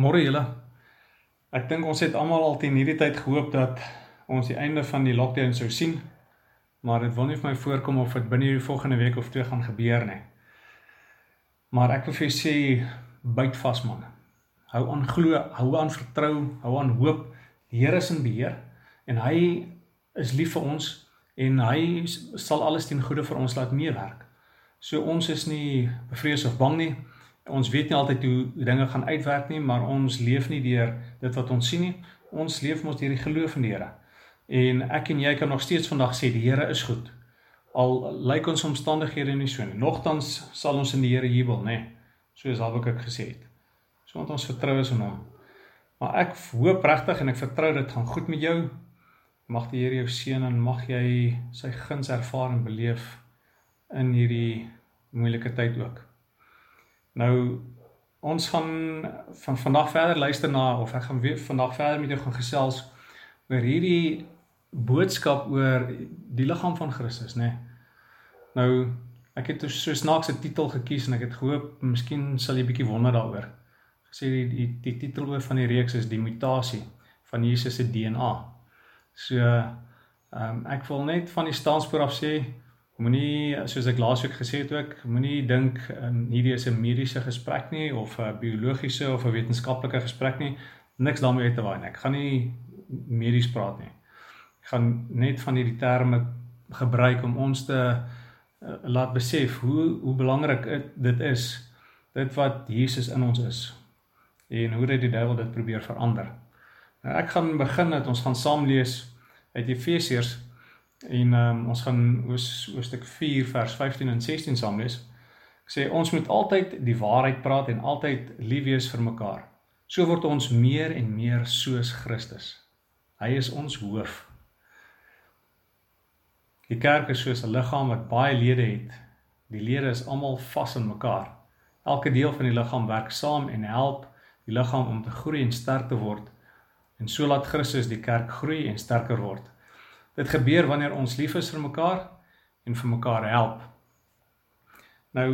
Môre julle. Ek dink ons het almal al teen hierdie tyd gehoop dat ons die einde van die lockdown sou sien. Maar dit wil nie vir my voorkom of dit binne die volgende week of twee gaan gebeur nie. Maar ek wil vir julle sê byt vas man. Hou aan glo, hou aan vertrou, hou aan hoop. Die Here is in beheer en hy is lief vir ons en hy sal alles ten goeie vir ons laat meewerk. So ons is nie bevrees of bang nie ons weet nie altyd hoe dinge gaan uitwerk nie, maar ons leef nie deur dit wat ons sien nie. Ons leef mos deur die geloof in die Here. En ek en jy kan nog steeds vandag sê die Here is goed. Al lyk ons omstandighede nie so nie. Nogtans sal ons in die Here jubel, nê. Soos Habakuk gesê het. So want ons vertrou is in hom. Maar ek hoop regtig en ek vertrou dit gaan goed met jou. Mag die Here jou seën en mag jy sy guns ervaar en beleef in hierdie moeilike tyd ook. Nou ons gaan van vandag verder luister na of ek gaan weer vandag verder met jou gaan gesels oor hierdie boodskap oor die liggaam van Christus, nê. Nee. Nou ek het so snaakse titel gekies en ek het gehoop miskien sal jy bietjie wonder daaroor. Gesê die die, die titel oor van die reeks is die mutasie van Jesus se DNA. So ehm um, ek wil net van die staanspoor af sê Moenie soos ek laasweek gesê het ook, moenie dink um, hierdie is 'n mediese gesprek nie of 'n biologiese of 'n wetenskaplike gesprek nie. Niks daarmee uit te waai nie. Ek gaan nie medies praat nie. Ek gaan net van hierdie terme gebruik om ons te uh, laat besef hoe hoe belangrik dit is dit wat Jesus in ons is en hoe dit die duiwel dit probeer verander. Nou ek gaan begin dat ons gaan saam lees uit Efesiërs En um, ons gaan hoofstuk 4 vers 15 en 16 saam lees. Ek sê ons moet altyd die waarheid praat en altyd lief wees vir mekaar. So word ons meer en meer soos Christus. Hy is ons hoof. Die kerk is soos 'n liggaam wat baie lede het. Die lede is almal vas in mekaar. Elke deel van die liggaam werk saam en help die liggaam om te groei en sterk te word. En so laat Christus die kerk groei en sterker word. Dit gebeur wanneer ons lief is vir mekaar en vir mekaar help. Nou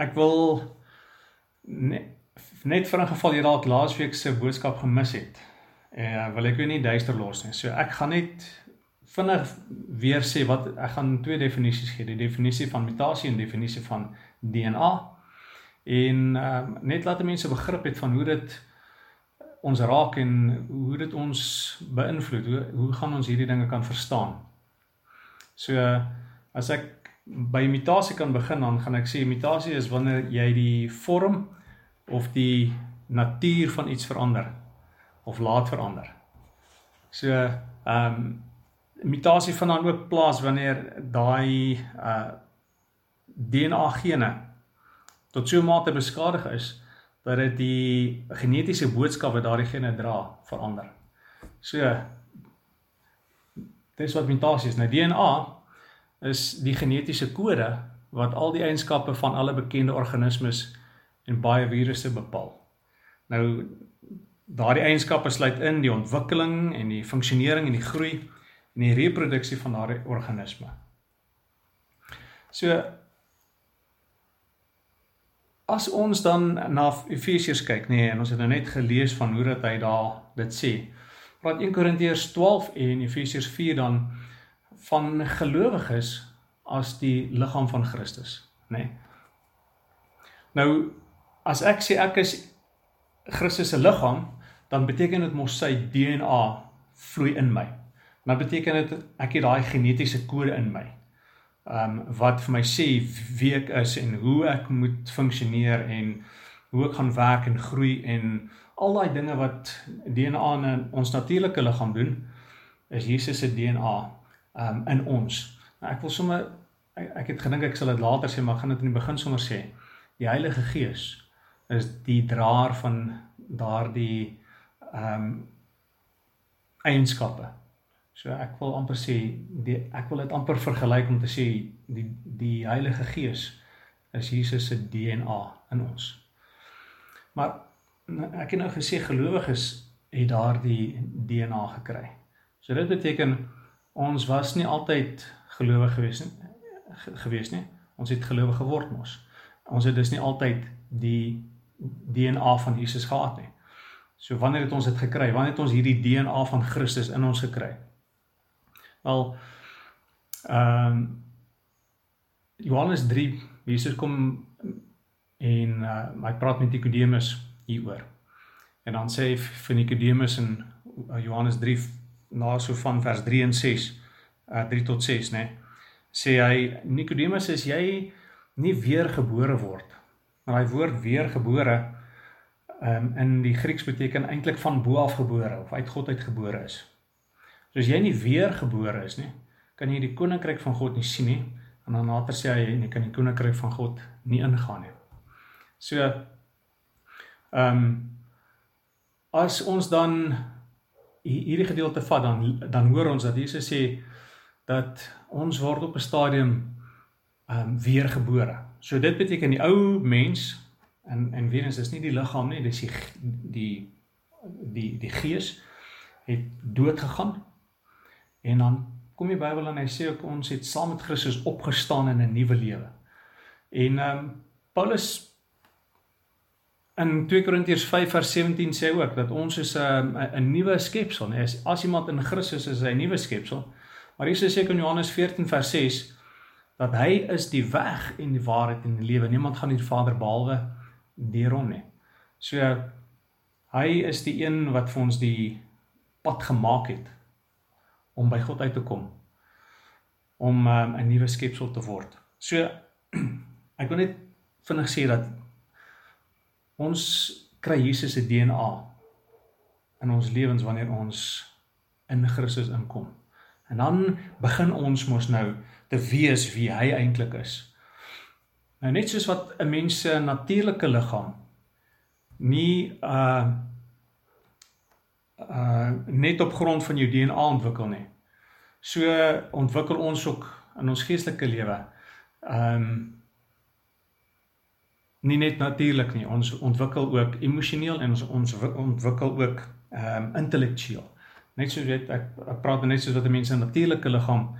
ek wil net, net vir 'n geval jy dalk laasweek se boodskap gemis het. Eh wil ek jou nie duister los nie. So ek gaan net vinnig weer sê wat ek gaan twee definisies gee, die definisie van mutasie en definisie van DNA. En ehm um, net laat mense begrip het van hoe dit ons raak en hoe dit ons beïnvloed. Hoe hoe gaan ons hierdie dinge kan verstaan? So as ek by imitasie kan begin dan gaan ek sê imitasie is wanneer jy die vorm of die natuur van iets verander of laat verander. So ehm um, imitasie van dan ook plaas wanneer daai uh DNA gene tot so 'n mate beskadig is dat dit die genetiese boodskap wat daardie gene dra verander. So dis wat mutasie is. Nou DNA is die genetiese kode wat al die eienskappe van alle bekende organismes en baie virusse bepaal. Nou daardie eienskappe sluit in die ontwikkeling en die funksionering en die groei en die reproduksie van daardie organisme. So as ons dan na Efesiërs kyk nê nee, en ons het nou net gelees van hoe dat hy daar dit sê. Praat 1 Korintiërs 12 en Efesiërs 4 dan van gelowiges as die liggaam van Christus, nê. Nee. Nou as ek sê ek is Christus se liggaam, dan beteken dit mos sy DNA vloei in my. Dan beteken dit ek het daai genetiese kode in my um wat vir my sê wie ek is en hoe ek moet funksioneer en hoe ek gaan werk en groei en al daai dinge wat DNA in ons natuurlike liggaam doen is Jesus se DNA um in ons. Nou ek wil sommer ek, ek het gedink ek sal dit later sê maar gaan dit in die begin sommer sê. Die Heilige Gees is die draer van daardie um eienskappe So ek wil amper sê die ek wil dit amper vergelyk om te sê die die Heilige Gees is Jesus se DNA in ons. Maar ek het nou gesê gelowiges het daardie DNA gekry. So dit beteken ons was nie altyd gelowig gewees nie gewees nie. Ons het gelowig geword mos. Ons het dus nie altyd die DNA van Jesus gehad nie. So wanneer het ons dit gekry? Wanneer het ons hierdie DNA van Christus in ons gekry? Wel ehm um, Johannes 3 Jesus kom en uh, hy praat met Nikodemus hieroor. En dan sê hy vir Nikodemus in uh, Johannes 3 na so van vers 3 en 6 uh, 3 tot 6 nê. Nee, sê hy Nikodemus is jy nie weergebore word. Maar hy woord weergebore um, in die Grieks beteken eintlik van bo af gebore of uit God uit gebore is. So as jy nie weer gebore is nie, kan jy die koninkryk van God nie sien nie en dan later sê hy jy kan die koninkryk van God nie ingaan nie. So ehm um, as ons dan hierdie gedeelte vat dan dan hoor ons dat Jesus sê dat ons word op 'n stadium ehm um, weergebore. So dit beteken die ou mens En en weer eens is nie die liggaam nie, dis die die die die gees het dood gegaan. En dan kom die Bybel en hy sê ook ons het saam met Christus opgestaan in 'n nuwe lewe. En ehm um, Paulus in 2 Korintiërs 5 vers 17 sê ook dat ons is 'n um, 'n nuwe skepsel, nee, as, as iemand in Christus is, is hy 'n nuwe skepsel. Maar Jesus sê in Johannes 14 vers 6 dat hy is die weg en die waarheid en die lewe. Niemand gaan die Vader behalwe deur hom nie. So hy is die een wat vir ons die pad gemaak het om by God uit te kom om um, 'n nuwe skepsel te word. So ek wil net vinnig sê dat ons kry Jesus se DNA in ons lewens wanneer ons in Christus inkom. En dan begin ons mos nou te weet wie hy eintlik is. Nou net soos wat 'n mens se natuurlike liggaam nie uh uh net op grond van jou DNA ontwikkel nie. So ontwikkel ons ook in ons geestelike lewe. Um nie net natuurlik nie, ons ontwikkel ook emosioneel en ons ons ontwikkel ook um intellektueel. Net soos weet ek, ek praat net soos wat 'n mens se natuurlike liggaam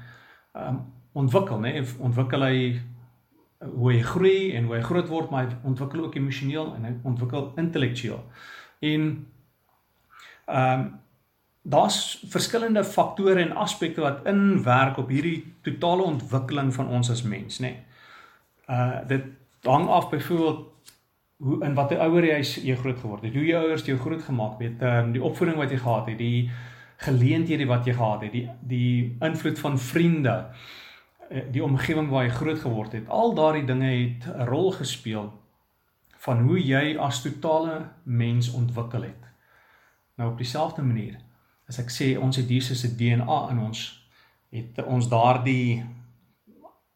um ontwikkel, nê, ontwikkel hy hoe hy groei en hoe hy groot word, maar hy ontwikkel ook emosioneel en hy ontwikkel intellektueel. En ehm um, daar's verskillende faktore en aspekte wat inwerk op hierdie totale ontwikkeling van ons as mens, nê. Nee. Uh dit hang af byvoorbeeld hoe in watter ouer jy jy groot geword het, hoe jou ouers jou groot gemaak het, ehm um, die opvoeding wat jy gehad het, die geleenthede wat jy gehad het, die die invloed van vriende. Eh, die omgewing waar jy groot geword het. Al daardie dinge het 'n rol gespeel van hoe jy as totale mens ontwikkel het. Nou op dieselfde manier as ek sê ons het Jesus se DNA in ons het ons daardie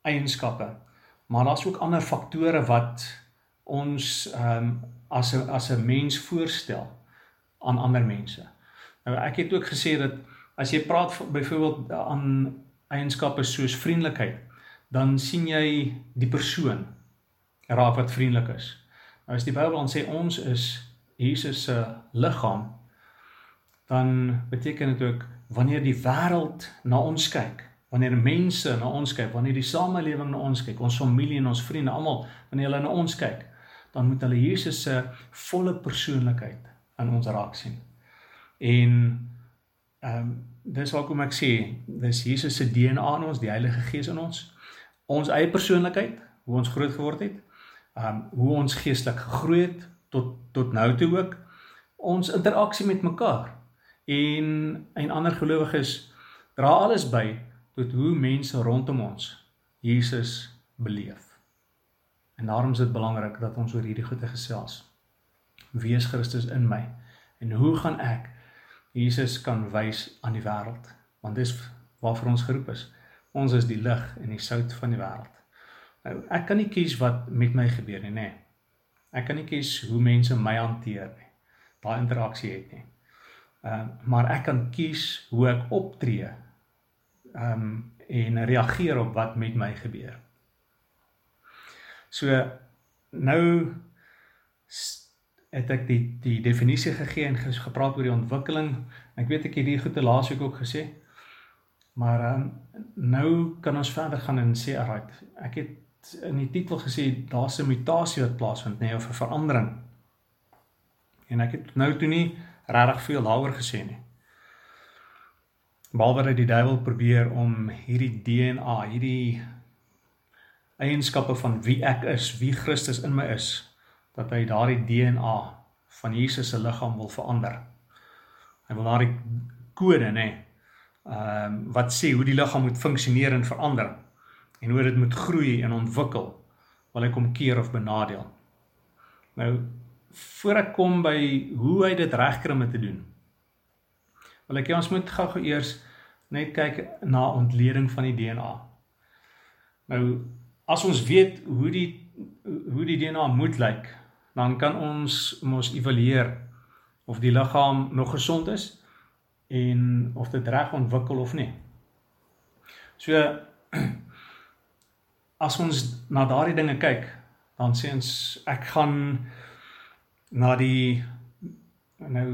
eienskappe. Maar daar's ook ander faktore wat ons ehm um, as 'n as 'n mens voorstel aan ander mense. Nou ek het ook gesê dat as jy praat byvoorbeeld aan eienskappe soos vriendelikheid, dan sien jy die persoon raak wat vriendelik is. Nou as die Bybel ons sê ons is Jesus se liggaam, dan beteken dit ook wanneer die wêreld na ons kyk, wanneer mense na ons kyk, wanneer die samelewing na ons kyk, ons familie en ons vriende almal wanneer hulle na ons kyk, dan moet hulle Jesus se volle persoonlikheid aan ons raak sien. En ehm um, dis hoekom ek sê dis Jesus se DNA in ons, die Heilige Gees in ons. Ons eie persoonlikheid, hoe ons groot geword het, um hoe ons geestelik gegroei het tot tot nou toe ook ons interaksie met mekaar en en ander gelowiges dra alles by tot hoe mense rondom ons Jesus beleef. En daarom is dit belangrik dat ons oor hierdie goeie gesels. Wie is Christus in my? En hoe gaan ek Jesus kan wys aan die wêreld, want dis waarvoor ons geroep is. Ons is die lig en die sout van die wêreld. Nou, ek kan nie kies wat met my gebeur nie, nê. Nee. Ek kan nie kies hoe mense my hanteer nie. Daai interaksie het nie. Ehm uh, maar ek kan kies hoe ek optree. Ehm um, en reageer op wat met my gebeur. So nou het ek die die definisie gegee en gepraat oor die ontwikkeling. Ek weet ek het hier goed te laasweek ook gesê. Maar um, nou kan ons verder gaan en sê alright. Ek het in die titel gesê daar's 'n mutasie wat plaasvind nê nee, of 'n verandering. En ek het nou toe nie regtig veel daaroor gesê nie. Behalwe dat die duiwel probeer om hierdie DNA, hierdie eienskappe van wie ek is, wie Christus in my is, dat hy daardie DNA van Jesus se liggaam wil verander. Hy wil daardie kode nê, ehm um, wat sê hoe die liggaam moet funksioneer en verander en hoe dit moet groei en ontwikkel, wil hy kom keer of benadeel. Nou voor ek kom by hoe hy dit regkry om te doen. Wil ek ons moet gou-gou eers net kyk na ontleding van die DNA. Nou as ons weet hoe die hoe die DNA moet lyk, dan kan ons mos evalueer of die liggaam nog gesond is en of dit reg ontwikkel of nie. So as ons na daardie dinge kyk, dan sê ons ek gaan na die nou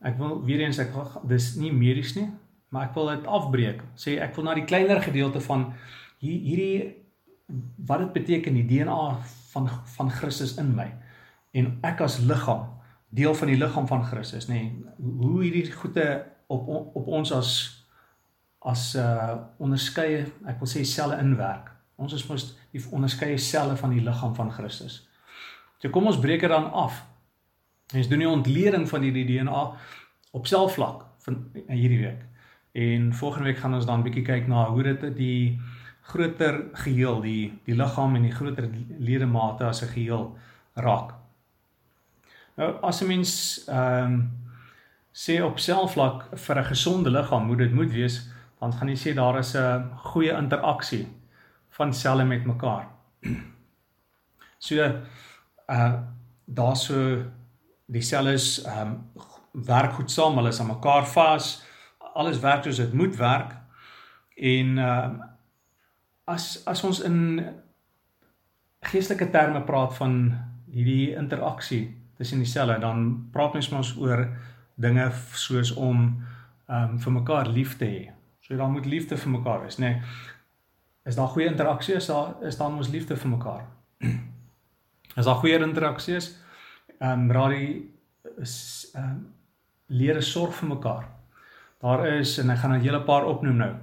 ek wil weer eens ek dis nie medies nie, maar ek wil dit afbreek. Sê ek wil na die kleiner gedeelte van hier, hierdie wat dit beteken die DNA van van Christus in my? En ek as liggaam deel van die liggaam van Christus nê nee, hoe hierdie goede op op ons as as uh onderskeie ek wil sê selle inwerk. Ons is mos die onderskeie selle van die liggaam van Christus so kom ons breek dit dan af ons doen die ontleding van hierdie DNA op selfvlak van hierdie week en volgende week gaan ons dan bietjie kyk na hoe dit die groter geheel, die die liggaam en die groter ledemate as 'n geheel raak. Nou as 'n mens ehm um, sê op selfvlak vir 'n gesonde liggaam moet dit moet wees, dan gaan jy sê daar is 'n goeie interaksie van selle met mekaar. So uh daar so die selle is ehm um, werk goed saam, hulle is aan mekaar vas, alles werk soos dit moet werk en ehm uh, as as ons in geestelike terme praat van hierdie interaksie tussen die selle, dan praat ons mos oor dinge soos om ehm um, vir mekaar lief te hê. So dan moet liefde vir mekaar wees, nê? Nee, is daar goeie interaksie is daar is dan mos liefde vir mekaar. As daar goeie interaksie is, ehm um, raai is ehm um, leer sorg vir mekaar. Daar is en ek gaan 'n hele paar opnoem nou.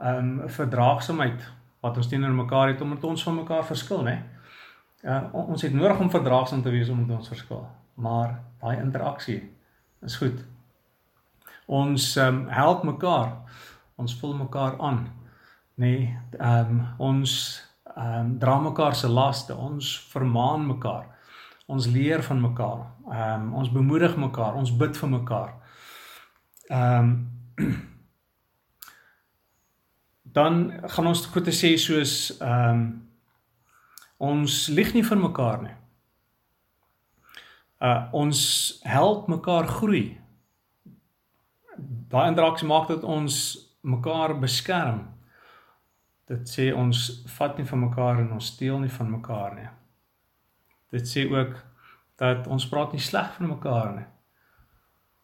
Ehm um, verdraagsaamheid wat ons teenoor mekaar het omdat ons van mekaar verskil, né? Ja, ons het nodig om verdraagsaam te wees omdat ons verskil. Maar daai interaksie is goed. Ons ehm um, help mekaar. Ons vul mekaar aan. Nê, nee, ehm um, ons ehm um, dra mekaar se laste. Ons vermaan mekaar. Ons leer van mekaar. Ehm um, ons bemoedig mekaar. Ons bid vir mekaar. Ehm um, dan gaan ons goed te sê soos ehm um, ons lieg nie vir mekaar nie. Uh ons help mekaar groei. Daai interaksie maak dat ons mekaar beskerm. Dit sê ons vat nie van mekaar en ons steel nie van mekaar nie. Dit sê ook dat ons praat nie sleg van mekaar nie.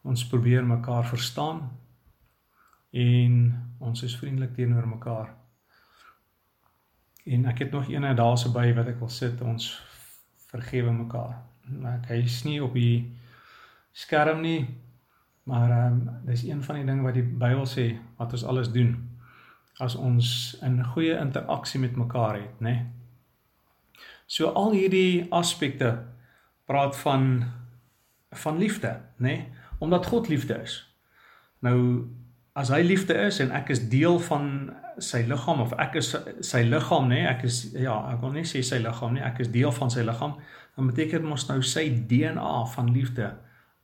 Ons probeer mekaar verstaan en ons is vriendelik teenoor mekaar. En ek het nog eene daarse by wat ek wil sit ons vergewe mekaar. Ek hy's nie op die skerm nie, maar ehm um, dis een van die dinge wat die Bybel sê wat ons alles doen as ons 'n goeie interaksie met mekaar het, né? Nee? So al hierdie aspekte praat van van liefde, né? Nee? Omdat God liefde is. Nou as hy liefde is en ek is deel van sy liggaam of ek is sy liggaam nê, nee, ek is ja, ek wil nie sê sy liggaam nie, ek is deel van sy liggaam, dan beteken dit mos nou sy DNA van liefde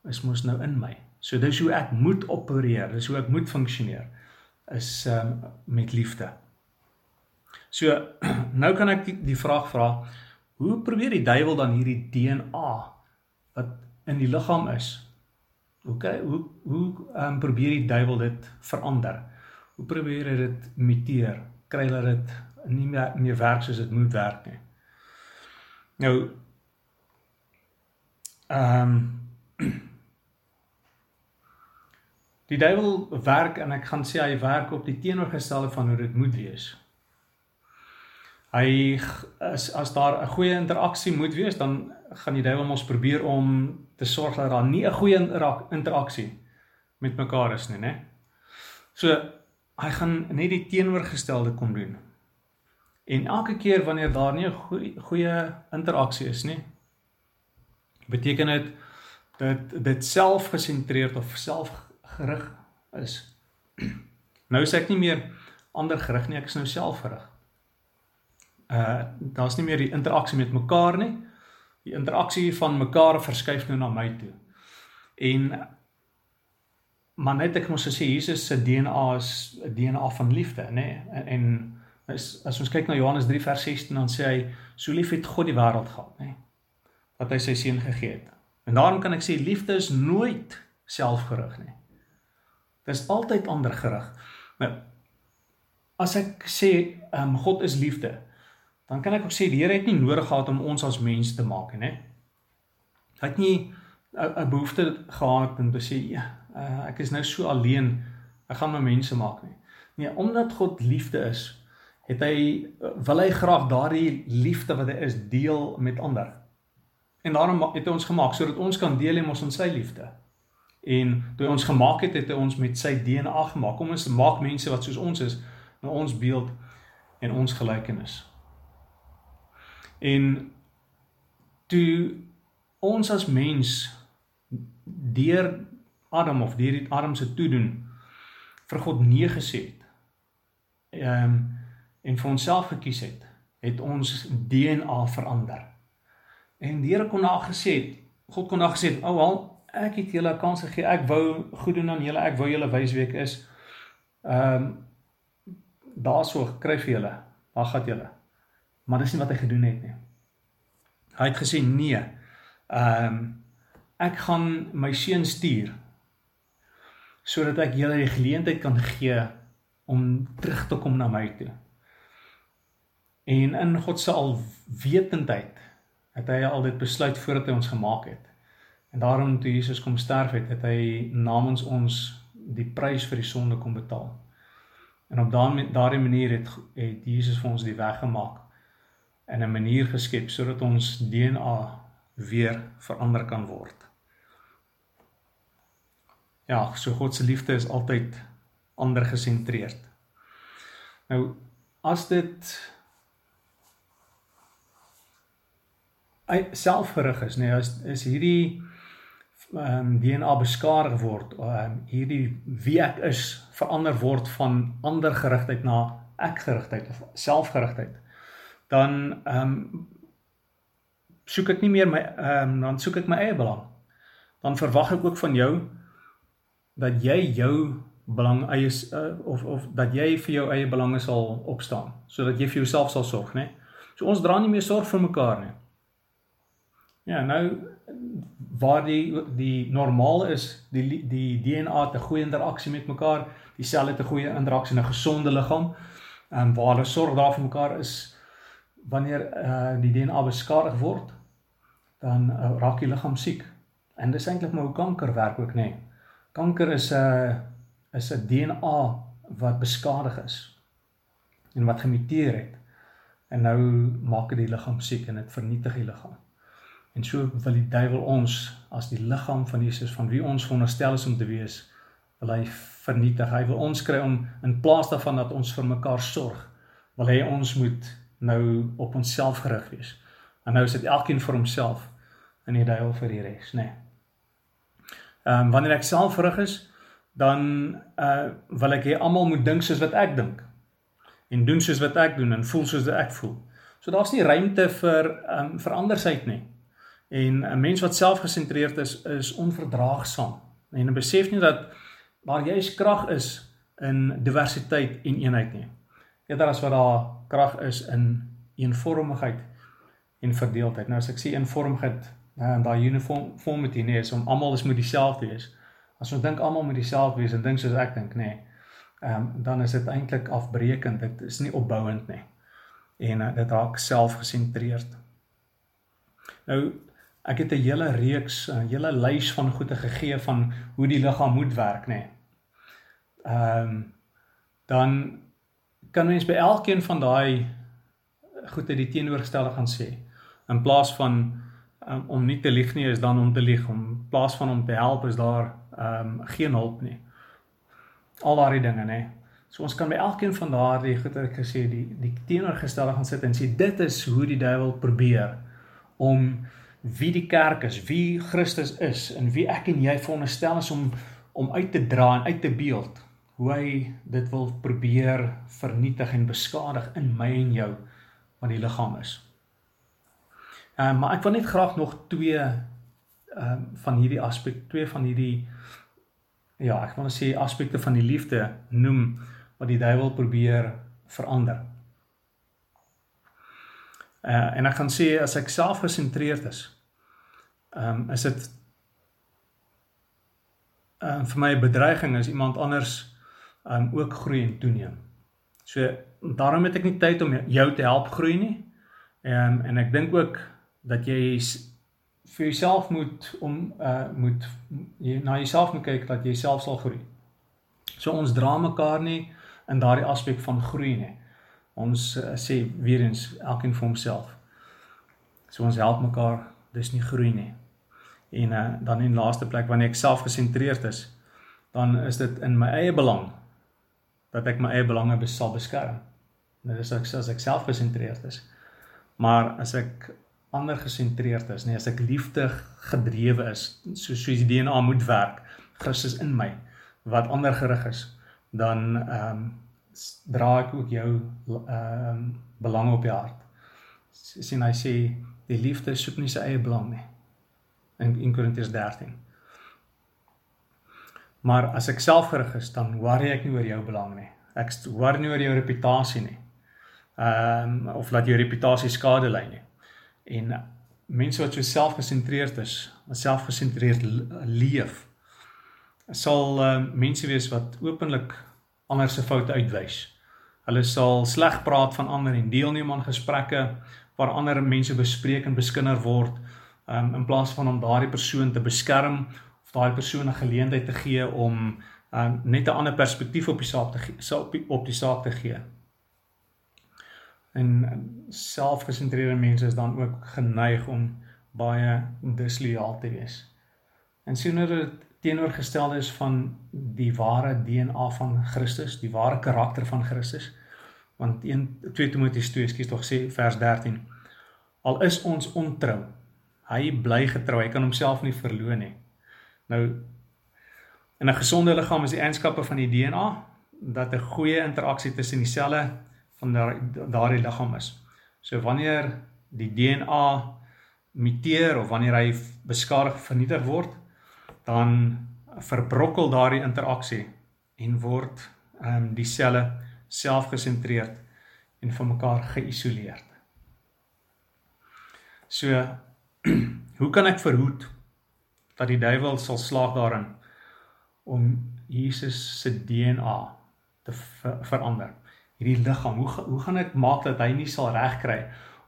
is mos nou in my. So dis hoe ek moet opereer, dis hoe ek moet funksioneer is um, met liefde. So nou kan ek die, die vraag vra, hoe probeer die duiwel dan hierdie DNA wat in die liggaam is hoe hoe ehm um, probeer die duiwel dit verander? Hoe probeer hy dit imiteer? Kry hulle dit nie meer meer werk soos dit moet werk nie. Nou ehm um, Die duiwel werk en ek gaan sê hy werk op die teenoorgestelde van hoe dit moet wees. Hy as as daar 'n goeie interaksie moet wees, dan gaan die duiwel mos probeer om te sorg dat daar nie 'n goeie interaksie met mekaar is nie, né? So hy gaan net die teenoorgestelde kom doen. En elke keer wanneer daar nie 'n goeie, goeie interaksie is nie, beteken dit dat dit selfgesentreerd of selfgerig is. Nou sê ek nie meer ander gerig nie, ek is nou selfgerig. Uh daar's nie meer die interaksie met mekaar nie. Die interaksie van mekaar verskuif nou na my toe. En maar net ek moet sê Jesus se DNA is 'n DNA van liefde, nê? Nee? En, en as, as ons kyk na Johannes 3 vers 16 dan sê hy so lief het God die wêreld gehad, nê? Nee? Dat hy sy seun gegee het. En daarom kan ek sê liefde is nooit selfgerig nie. Dit is altyd ander gerig. Nou as ek sê um, God is liefde, dan kan ek ook sê die Here het nie nodig gehad om ons as mens te maak nie. Hy het nie 'n behoefte gehad om te sê ja, uh, ek is nou so alleen, ek gaan my mense maak nie. Nee, omdat God liefde is, het hy wil hy graag daardie liefde wat hy is deel met ander. En daarom het hy ons gemaak sodat ons kan deel in ons in sy liefde. En toe ons gemaak het, het hy ons met sy DNA gemaak. Kom ons maak mense wat soos ons is, na ons beeld en ons gelykenis. En toe ons as mens deur Adam of deur Adam se toedoen vir God nee gesê het. Ehm en vir onsself gekies het, het ons DNA verander. En die Here kon daar gesê het, God kon daar gesê het, "Ou al, ek het julle 'n kans gegee. Ek wou goed doen aan julle. Ek wou julle wys wie ek is." Ehm um, daarso kry vir julle. Waar gaan julle? Maar dis nie wat hy gedoen het nie. Hy het gesê nee. Ehm um, ek gaan my seun stuur sodat ek julle die geleentheid kan gee om terug te kom na my toe. En in God se alwetendheid het hy al dit besluit voordat hy ons gemaak het. En daarom toe Jesus kom sterf het, het hy namens ons die prys vir die sonde kom betaal. En op daardie daardie manier het het Jesus vir ons die weg gemaak en 'n manier geskep sodat ons DNA weer verander kan word. Ja, so God se liefde is altyd ander gesentreerd. Nou as dit selfgerig is, nee, is is hierdie ehm um, DNA beskadig word, ehm um, hierdie wie ek is verander word van ander gerigtheid na ek gerigtheid of selfgerigtheid. Dan ehm um, soek ek nie meer my ehm um, dan soek ek my eie belang. Dan verwag ek ook van jou dat jy jou belang eie uh, of of dat jy vir jou eie belange sal opstaan sodat jy vir jouself sal sorg, né? So ons dra nie meer sorg vir mekaar nie. Ja, nou waar die die normaal is die die DNA het 'n goeie interaksie met mekaar, die selle het 'n goeie interaksie in 'n gesonde liggaam. Ehm um, waar hulle sorg daar vir mekaar is wanneer uh die DNA beskadig word, dan uh, raak die liggaam siek. En dis eintlik maar hoe kanker werk ook, nê. Nee. Kanker is 'n uh, is 'n DNA wat beskadig is en wat gemuteer het. En nou maak dit die liggaam siek en dit vernietig die liggaam. En so wil die duiwel ons as die liggaam van Jesus van wie ons veronderstel is om te wees, wil hy vernietig. Hy wil ons kry om in plaas daarvan dat ons vir mekaar sorg, wil hy ons moet nou op onsself gerig wees. En nou is dit elkeen vir homself en die duiwel vir die res, nê. Nee. Ehm um, wanneer ek self gerig is, dan uh wil ek hê almal moet dink soos wat ek dink en doen soos wat ek doen en voel soos wat ek voel. So daar's nie ruimte vir ehm um, verandersheid nie. En 'n mens wat selfgesentreerd is, is onverdraagsaam. En besef nie dat daar juis krag is in diversiteit en eenheid nie. Eerder as wat daar krag is in eenvormigheid en verdeeldheid. Nou as ek sê eenvormigheid, en daai uniformity nie is om almal is moet dieselfde wees. As ons dink almal moet dieselfde wees en dink soos ek dink, nê. Ehm um, dan is dit eintlik afbreekend. Dit is nie opbouend nie. En uh, dit raak selfgesentreerd. Nou ek het 'n hele reeks, 'n hele lys van goeie gegee van hoe die liggaam moet werk, nê. Nee. Ehm um, dan kan mens by elkeen van daai goede die teenoorgestelde gaan sê. In plaas van um, om nie te lieg nie is dan om te lieg. Om in plaas van om te help is daar ehm um, geen hulp nie. Al daardie dinge nê. So ons kan by elkeen van daardie goeie ek gesê die die teenoorgestelde gaan sit en sê dit is hoe die duiwel probeer om wie die kerk is, wie Christus is en wie ek en jy veronderstel is om om uit te dra en uit te beeld hoe hy dit wil probeer vernietig en beskadig in my en jou wat die liggaam is. Ehm um, maar ek wil net graag nog twee ehm um, van hierdie aspek, twee van hierdie ja, ek wil sê aspekte van die liefde noem wat die duiwel probeer verander. Uh en ek gaan sê as ek self gesentreerd is, ehm um, is dit ehm um, vir my 'n bedreiging as iemand anders um ook groei en toeneem. So daarom het ek nie tyd om jou te help groei nie. Ehm um, en ek dink ook dat jy vir jouself moet om uh moet jy na jouself moet kyk dat jy self sal groei. So ons dra mekaar nie in daardie aspek van groei nie. Ons uh, sê weer eens elkeen vir homself. So ons help mekaar, dis nie groei nie. En uh dan in laaste plek wanneer ek self gesentreerd is, dan is dit in my eie belang dat ek my eie belange sal beskerm. Dit is ek as ek self gesentreerd is. Maar as ek ander gesentreerd is, nee, as ek liefde gedrewe is, soos soos die DNA moet werk, Christus in my wat ander gerig is, dan ehm um, dra ek ook jou ehm um, belange op die hart. Sien hy sê die liefde soek nie sy eie belang nie. In, in Korintiërs 13. Maar as ek selfgerig is, dan worry ek nie oor jou belang nie. Ek worry nie oor jou reputasie nie. Ehm um, of laat jou reputasie skade ly nie. En mense wat so selfgesentreerd is, wat selfgesentreerd leef, sal um, mense wees wat openlik ander se foute uitwys. Hulle sal sleg praat van ander en deelneem aan gesprekke waar ander mense bespreek en beskinder word, um, in plaas van om daardie persoon te beskerm of daai persoon 'n geleentheid te gee om um, net 'n ander perspektief op die saak te gee, op op die saak te gee. En selfgesentreerde mense is dan ook geneig om baie disloyaal te wees. En sonder dit teenoorgestel is van die ware DNA van Christus, die ware karakter van Christus. Want 1 2 Timoteus 2 skies tog sê vers 13 Al is ons ontrou, hy bly getrou, hy kan homself nie verloon nie. Nou in 'n gesonde liggaam is die eienskappe van die DNA dat 'n goeie interaksie tussen die selle van daardie liggaam is. So wanneer die DNA muteer of wanneer hy beskadig vernietig word, dan verbrokkel daardie interaksie en word ehm um, die selle selfgesentreerd en van mekaar geïsoleerd. So hoe kan ek verhoed dat die duiwel sal slaag daarin om Jesus se DNA te ver verander. Hierdie liggaam, hoe hoe gaan ek maak dat hy nie sal regkry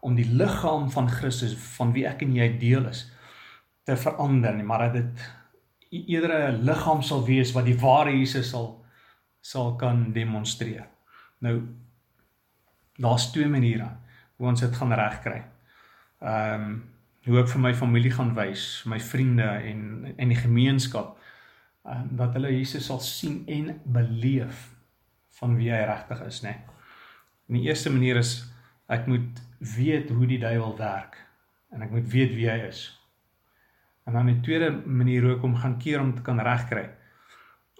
om die liggaam van Christus van wie ek en jy deel is te verander nie, maar dat dit eerder 'n liggaam sal wees wat die ware Jesus sal sal kan demonstreer. Nou daar's twee maniere hoe ons dit gaan regkry. Ehm um, hoe ek vir my familie gaan wys, my vriende en en die gemeenskap uh, dat hulle Jesus sal sien en beleef van wie hy regtig is, né? Nee. En die eerste manier is ek moet weet hoe die duiwel werk en ek moet weet wie hy is. En dan die tweede manier hoe ek hom gaan keer om te kan regkry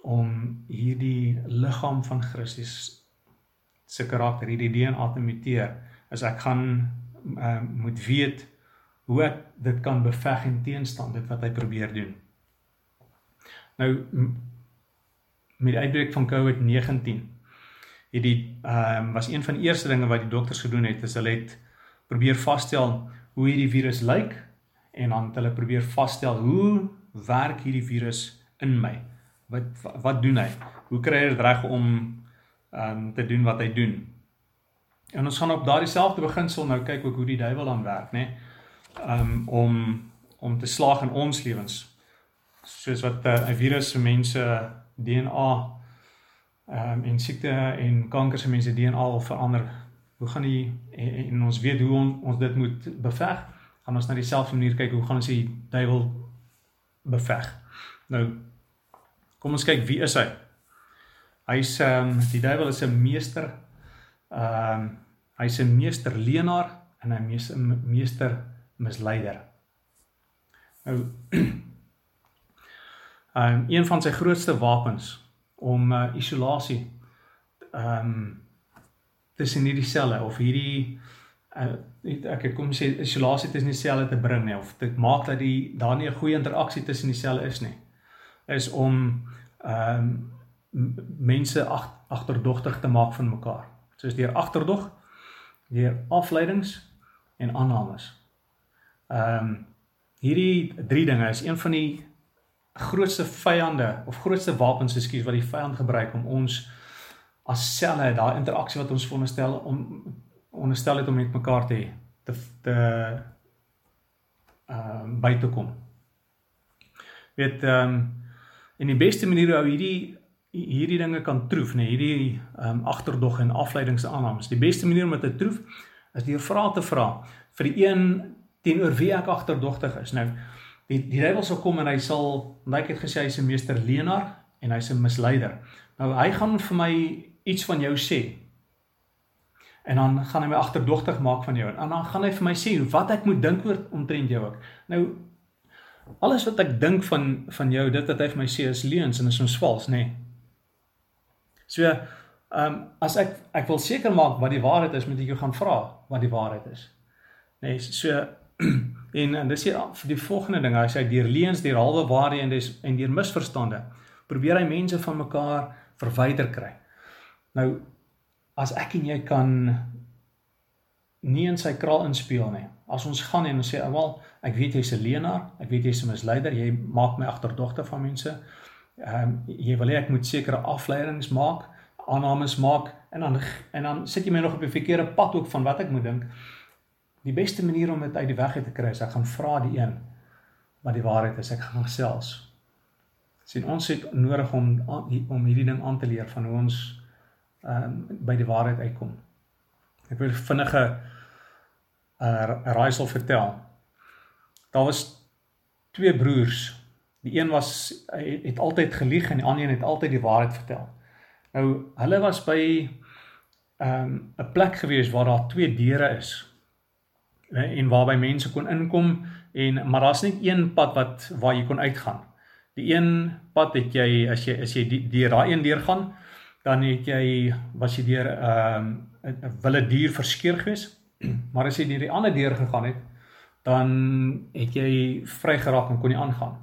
om hierdie liggaam van Christus se karakter, hierdie DNA te muteer, is ek gaan uh, moet weet hoe ek dit kan beveg en teenstand dit wat hy probeer doen. Nou met die uitbreek van COVID-19 het die ehm um, was een van die eerste dinge wat die dokters gedoen het is hulle het probeer vasstel hoe hierdie virus lyk en dan het hulle probeer vasstel hoe werk hierdie virus in my? Wat wat doen hy? Hoe kry hy dit reg om ehm um, te doen wat hy doen? En ons gaan op daardie selfde beginsel nou kyk ook hoe die duiwel dan werk, né? Nee? um, om om te slaag in ons lewens. Soos wat uh, 'n virus vir mense DNA ehm um, en siekte en kanker se mense DNA al verander hoe gaan die en, en ons weet hoe on, ons dit moet beveg? Gaan ons na dieselfde manier kyk hoe gaan ons die duiwel beveg? Nou kom ons kyk wie is hy? Hy's ehm um, die duiwel is 'n meester ehm um, hy's 'n meester leenaar en 'n meester, misleider. Nou ehm um, een van sy grootste wapens om uh, isolasie ehm um, tussen hierdie selle of hierdie uh, ek kom sê isolasie tussen die selle te bring nie of dit maak dat die daar nie 'n goeie interaksie tussen die selle is nie is om ehm um, mense ag, agterdogtig te maak van mekaar. Soos deur agterdog, deur afleidings en aannames. Ehm um, hierdie drie dinge is een van die grootste vyande of grootste wapens, ekskuus, wat die vyand gebruik om ons as selle, daai interaksie wat ons veronderstel om onderstel het om met mekaar te te te ehm uh, by te kom. Weet ehm um, en die beste manier hoe hierdie hierdie dinge kan troef, nê, nee, hierdie ehm um, agterdog en afleidingsaannames. Die beste manier om dit te troef is deur vrae te vra vir die een teenoor wie ek agterdogtig is. Nou die die duiwel sal kom en hy sal like het gesê hy's 'n meester leenaar en hy's 'n misleider. Nou hy gaan vir my iets van jou sê. En dan gaan hy my agterdogtig maak van jou en dan gaan hy vir my sê wat ek moet dink oor omtrent jou ook. Nou alles wat ek dink van van jou, dit wat hy vir my sê is leuns en is ons vals, nê. Nee. So, ehm um, as ek ek wil seker maak wat die waarheid is, moet ek jou gaan vra wat die waarheid is. Nee, so en en dis hier vir die volgende ding, hy sê deur leuns, deur halwe waarhede en dis en deur misverstande probeer hy mense van mekaar verwyder kry. Nou as ek en jy kan nie in sy kraal inspeel nie. As ons gaan en ons sê, "Wel, ek weet jy's 'n leienaar, ek weet jy's 'n misleider, jy maak my agterdogter van mense." Ehm um, jy wil hê ek moet sekere afleidings maak, aannames maak en dan en dan sit jy my nog op die verkeerde pad ook van wat ek moet dink. Die beste manier om dit uit die weg te kry is ek gaan vra die een wat die waarheid is. Ek gaan gesels. sien ons het nodig om om hierdie ding aan te leer van hoe ons ehm um, by die waarheid uitkom. Ek wil vinnige uh, raaisel vertel. Daar was twee broers. Die een was hy het altyd gelieg en die ander een het altyd die waarheid vertel. Nou hulle was by ehm um, 'n plek gewees waar daar twee deure is en waarby mense kon inkom en maar daar's net een pad wat waar jy kon uitgaan. Die een pad het jy as jy as jy die deur daai een deur gaan, dan het jy was jy deur ehm, 'n um, 'n wilde dier verskeer gewees. Maar as jy deur die ander deur gegaan het, dan het jy vry geraak en kon jy aangaan.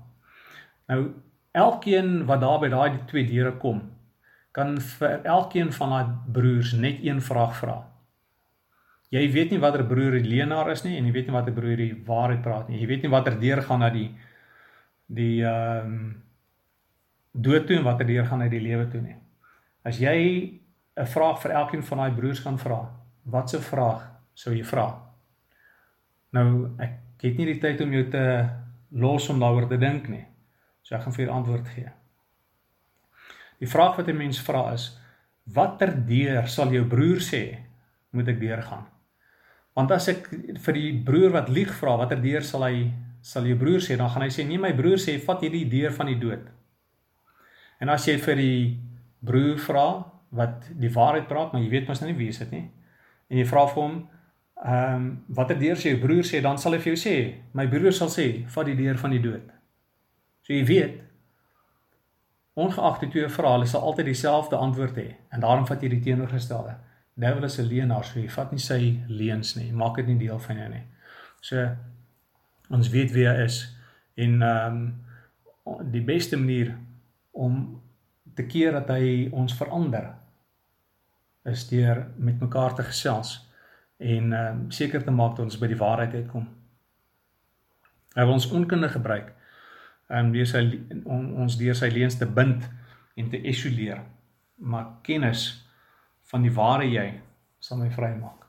Nou elkeen wat daar by daai twee deure kom, kan vir elkeen van daai broers net een vraag vra. Jy weet nie watter broer die leenaar is nie en jy weet nie watter broer die waarheid praat nie. Jy weet nie watter deur gaan na die die ehm um, dood toe en watter deur gaan na die lewe toe nie. As jy 'n vraag vir elkeen van daai broers kan vra, watse vraag sou jy vra? Nou ek het nie die tyd om jou te los om daaroor te dink nie. So ek gaan vir jou antwoord gee. Die vraag wat 'n mens vra is: Watter deur sal jou broer sê moet ek deurgaan? Want as ek vir die broer wat lieg vra watter deur sal hy sal jou broer sê, dan gaan hy sê nee my broer sê vat hierdie deur van die dood. En as jy vir die broer vra wat die waarheid praat, maar jy weet mos nou nie wie is dit nie. En jy vra vir hom ehm um, watter deur sê jou broer sê, dan sal hy vir jou sê my broer sal sê vat die deur van die dood. So jy weet ongeag die twee verhale sal altyd dieselfde antwoord hê en daarom vat jy die teenoorgestelde devil is 'n leienaar, so jy vat nie sy leuns nie. Maak dit nie deel van jou nie. So ons weet wie hy is en ehm um, die beste manier om te keer dat hy ons verander is deur met mekaar te gesels en um, seker te maak dat ons by die waarheid uitkom. Hy wil ons onkunde gebruik en deur sy on, ons deur sy leuns te bind en te isoleer. Maar kennis van die ware jy sal my vrymaak.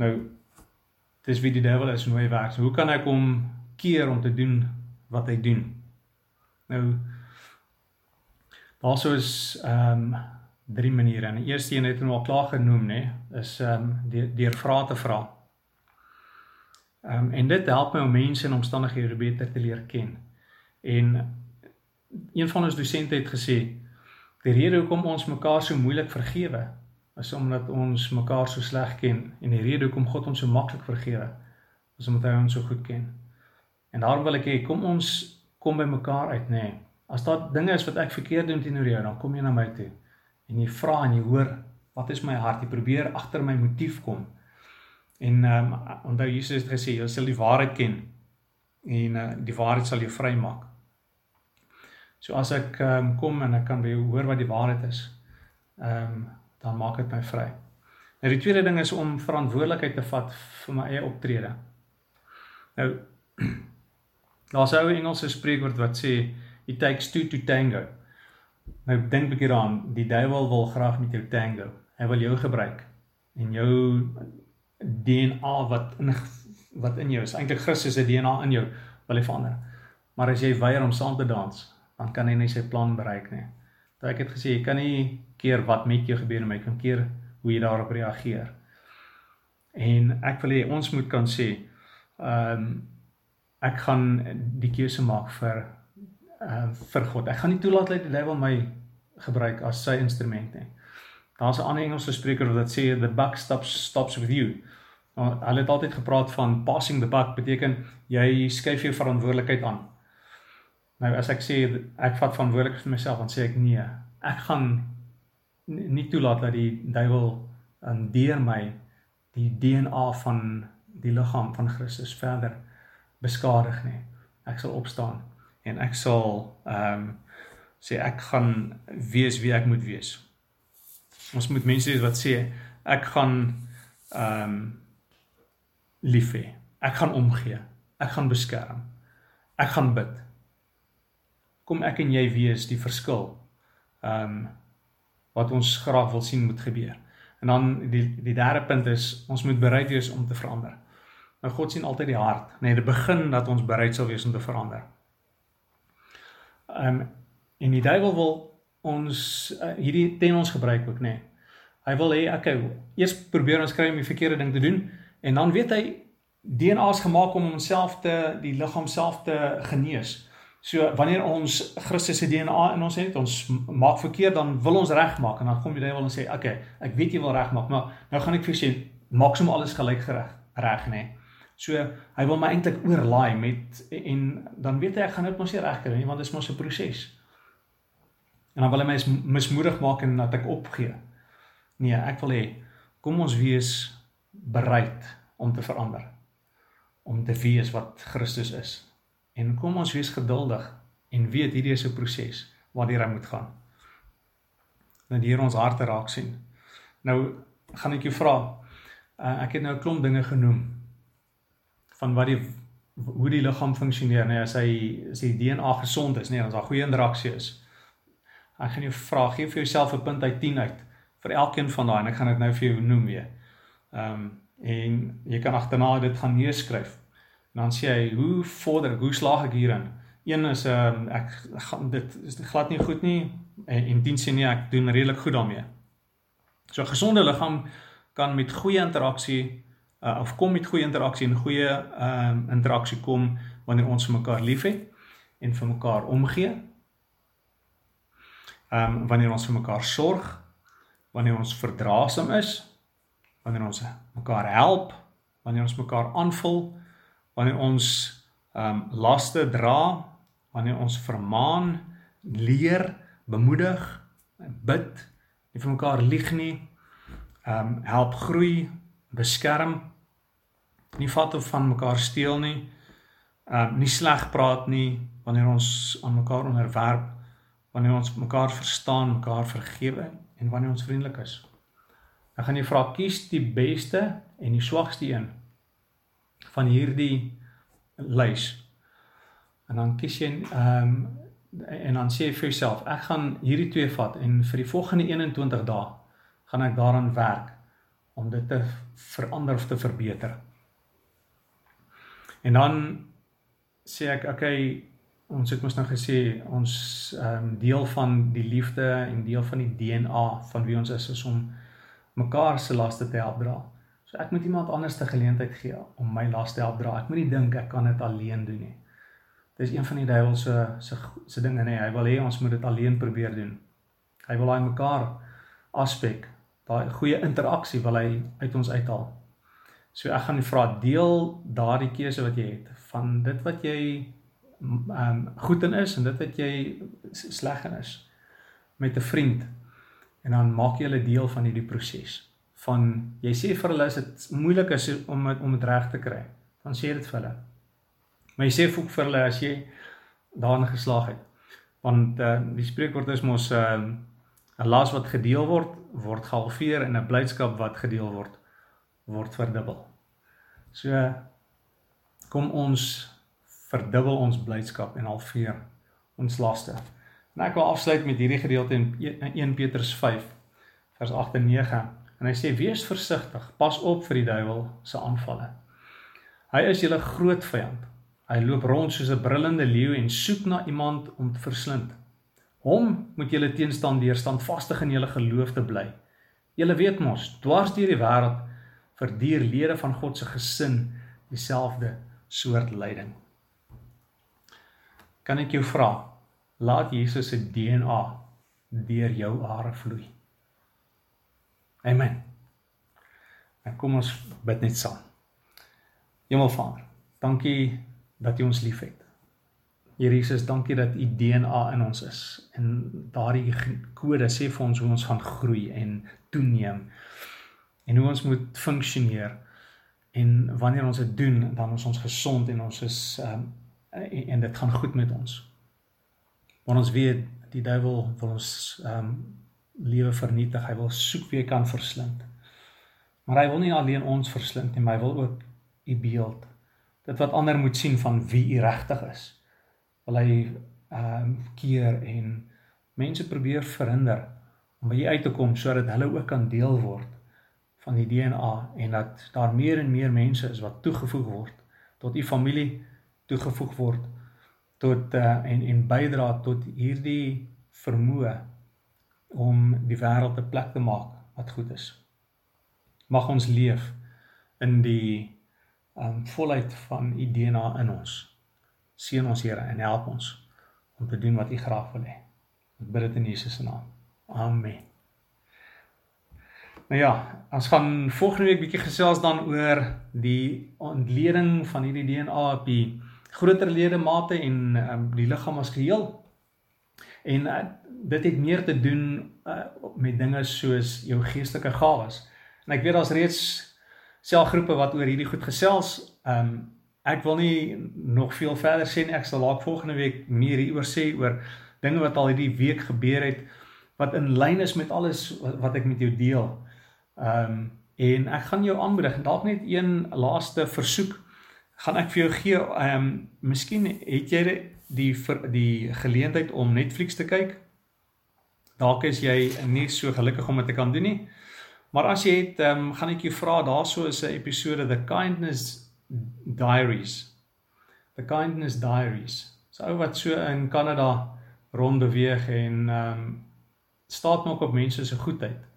Nou dis wie die duiwel is en hoe hy werk. So, hoe kan ek hom keer om te doen wat hy doen? Nou daarso is ehm um, drie maniere. En die eerste een het ons al klaar genoem, nê, is ehm um, deur deur vrae te vra. Ehm um, en dit help my om mense en omstandighede beter te leer ken. En een van ons dosente het gesê die rede hoekom ons mekaar so moeilik vergewe is omdat ons mekaar so sleg ken en die rede hoekom God ons so maklik vergewe is omdat hy ons so goed ken. En daarom wil ek hê kom ons kom by mekaar uit, nê. Nee. As daar dinge is wat ek verkeerd doen teenoor jou, dan kom jy na my toe en jy vra en jy hoor wat is my hart? Jy probeer agter my motief kom. En ehm um, onthou Jesus het gesê jy sal die waarheid ken en uh, die waarheid sal jou vrymaak. So as ek ehm um, kom en ek kan by jou hoor wat die waarheid is, ehm um, dan maak dit my vry. Nou die tweede ding is om verantwoordelikheid te vat vir my eie optrede. Nou daar's 'n ou Engelse spreekwoord wat sê it takes two to tango. Nou dink 'n bietjie daaraan, die duiwel wil graag met jou tango. Hy wil jou gebruik en jou DNA wat in wat in jou is. Eintlik Christus se DNA in jou wil hy verander. Maar as jy weier om saam te dans, dan kan hy nie sy plan bereik nie. Daai ek het gesê jy kan nie keer wat met jou gebeur nie, maar jy kan keer hoe jy daarop reageer. En ek wil hê ons moet kan sê, ehm um, ek gaan die keuse maak vir uh vir God. Ek gaan nie toelaat dat die duiwel my gebruik as sy instrument nie. Daar's 'n ander Engelse spreker wat sê the buck stops stops with you. Nou, hulle het altyd gepraat van passing the buck beteken jy skuif jou verantwoordelikheid aan. Nou as ek sê ek vat verantwoordelikheid vir myself, dan sê ek nee. Ek gaan nie toelaat dat die duiwel in deur my die DNA van die liggaam van Christus verder beskadig nie. Ek sal opstaan en ek sal ehm um, sê ek gaan wees wie ek moet wees. Ons moet mense hê wat sê ek gaan ehm um, lief hê. Ek gaan omgee. Ek gaan beskerm. Ek gaan bid. Kom ek en jy wees die verskil. Ehm um, wat ons graag wil sien moet gebeur. En dan die die derde punt is ons moet bereid wees om te verander. Nou God sien altyd die hart. Nee, dit begin dat ons bereid sal wees om te verander. Ehm um, en die duiwel wil ons uh, hierdie ten ons gebruik ook nê. Nee. Hy wil hê okay, eers probeer ons kry om die verkeerde ding te doen en dan weet hy DNA's gemaak om homself te die liggaam self te genees. So wanneer ons Christus se DNA in ons het, ons maak verkeerd, dan wil ons regmaak en dan kom die duiwel en sê, "Oké, okay, ek weet jy wil regmaak, maar nou gaan ek vir jou sê, maak sommer alles gelyk gereg reg nê." Nee. So hy wil my eintlik oorlaai met en dan weet hy ek gaan dit mos nie regkry nie want dit is mos 'n proses. En dan wil hy my mismoedig maak en dat ek opgee. Nee, ek wil hê kom ons wees bereid om te verander. Om te wees wat Christus is. En kom ons wees geduldig en weet hierdie is 'n proses waardeur hy moet gaan. Dat die Here ons harte raak sien. Nou gaan ek jou vra. Uh, ek het nou 'n klomp dinge genoem van wat die hoe die liggaam funksioneer, nee, as hy as die DNA gesond is, nee, as daar goeie interaksie is. Ek gaan jou vra, gee vir jouself 'n punt uit 10 uit vir elkeen van daai en ek gaan dit nou vir jou noem weer. Ehm um, en jy kan agterna dit gaan neerskryf. En dan sê hy, hoe vorder, hoe slaag ek hierin? Een is ehm um, ek gaan dit is glad nie goed nie en en dien sê nee, ek doen redelik goed daarmee. So 'n gesonde liggaam kan met goeie interaksie uh, of kom met goeie interaksie en goeie ehm um, interaksie kom wanneer ons vir mekaar liefhet en vir mekaar omgee. Ehm um, wanneer ons vir mekaar sorg, wanneer ons verdraagsaam is, wanneer ons mekaar help, wanneer ons mekaar aanvul, wanneer ons ehm um, laste dra, wanneer ons vermaan, leer, bemoedig, bid, nie vir mekaar lieg nie, ehm um, help groei, beskerm nie vat of van mekaar steel nie. Ehm uh, nie sleg praat nie wanneer ons aan mekaar onderwerp, wanneer ons mekaar verstaan, mekaar vergewe en wanneer ons vriendelik is. Dan gaan jy vra kies die beste en die swakste een van hierdie lys. En dan kies jy ehm um, en dan sê jy vir jouself, ek gaan hierdie twee vat en vir die volgende 21 dae gaan ek daaraan werk om dit te verander of te verbeter. En dan sê ek, okay, ons het mos nou gesê ons ehm um, deel van die liefde en deel van die DNA van wie ons is is om mekaar se laste te help dra. So ek moet iemand anders te geleentheid gee om my las te help dra. Ek moet nie dink ek kan dit alleen doen nie. Dis een van die duiwel se se se dinge nê. Hy wil hê ons moet dit alleen probeer doen. Hy wil daai mekaar aspek, daai goeie interaksie wil hy uit ons uithaal. So ek gaan vra deel daardie keuse wat jy het van dit wat jy ehm um, goed in is en dit wat jy sleg in is met 'n vriend. En dan maak jy hulle deel van hierdie proses. Van jy sê vir hulle is dit moeilik is om om dit reg te kry. Dan sê dit vir hulle. Maar jy sê ook vir hulle as jy daarin geslaag het. Want uh, die spreekwoord is mos ehm, 'n uh, las wat gedeel word word gehalveer en 'n blydskap wat gedeel word word verdubbel so kom ons verdubbel ons blydskap en halveer ons laste. En ek wil afsluit met hierdie gedeelte in 1 Petrus 5 vers 8 en 9 en hy sê wees versigtig, pas op vir die duiwel se aanvalle. Hy is julle groot vyand. Hy loop rond soos 'n brullende leeu en soek na iemand om te verslind. Hom moet julle teenstaan deur standvastig in julle geloof te bly. Julle weet mos, dwars deur die wêreld verduur lede van God se gesin dieselfde soort lyding kan ek jou vra, laat Jesus se DNA deur jou are vloei. Amen. En kom ons bid net saam. Hemelvader, dankie dat U ons liefhet. Here Jesus, dankie dat U DNA in ons is en daardie kode sê vir ons hoe ons gaan groei en toeneem en hoe ons moet funksioneer. En wanneer ons dit doen, dan is ons gesond en ons is um, en, en dit gaan goed met ons. Want ons weet die duiwel wil ons ehm um, lewe vernietig. Hy wil soek wie hy kan verslind. Maar hy wil nie alleen ons verslind nie, maar hy wil ook u beeld. Dit wat ander moet sien van wie u regtig is. Wil hy ehm um, keer en mense probeer verhinder om by u uit te kom sodat hulle ook kan deel word van die DNA en dat daar meer en meer mense is wat toegevoeg word tot u familie toegevoeg word tot uh, en en bydra tot hierdie vermoë om die wêreld 'n plek te maak wat goed is. Mag ons leef in die um volheid van u DNA in ons. Seën ons Here en help ons om te doen wat u graag wil hê. Ek bid dit in Jesus se naam. Amen. Nou ja, ons gaan volgende week bietjie gesels dan oor die ontleding van hierdie DNA op die groter ledemate en um, die liggaam as geheel. En uh, dit het meer te doen uh, met dinge soos jou geestelike gawes. En ek weet daar's reeds selgroepe wat oor hierdie goed gesels. Um ek wil nie nog veel verder sê nie. Ek sal dalk volgende week meer hieroor sê oor dinge wat al hierdie week gebeur het wat in lyn is met alles wat, wat ek met jou deel. Um en ek gaan jou aanmoedig dalk net een laaste versoek gaan ek vir jou gee ehm um, miskien het jy die vir die geleentheid om Netflix te kyk. Dalk is jy nie so gelukkig om dit te kan doen nie. Maar as jy het ehm um, gaan ek jou vra daarso is 'n episode The Kindness Diaries. The Kindness Diaries. So ou wat so in Kanada rond beweeg en ehm um, staat maak op mense se goedheid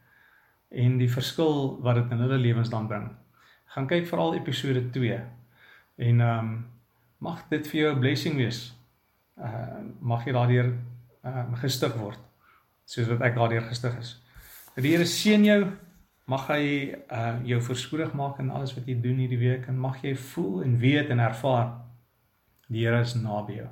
en die verskil wat dit in hulle lewens dan bring. Gaan kyk veral episode 2 En ehm um, mag dit vir jou 'n blessing wees. Uh mag jy daardeur ehm um, gestig word soos wat ek daardeur gestig is. Die Here seën jou. Mag hy uh jou voorspoedig maak in alles wat jy doen hierdie week en mag jy voel en weet en ervaar die Here is naby jou.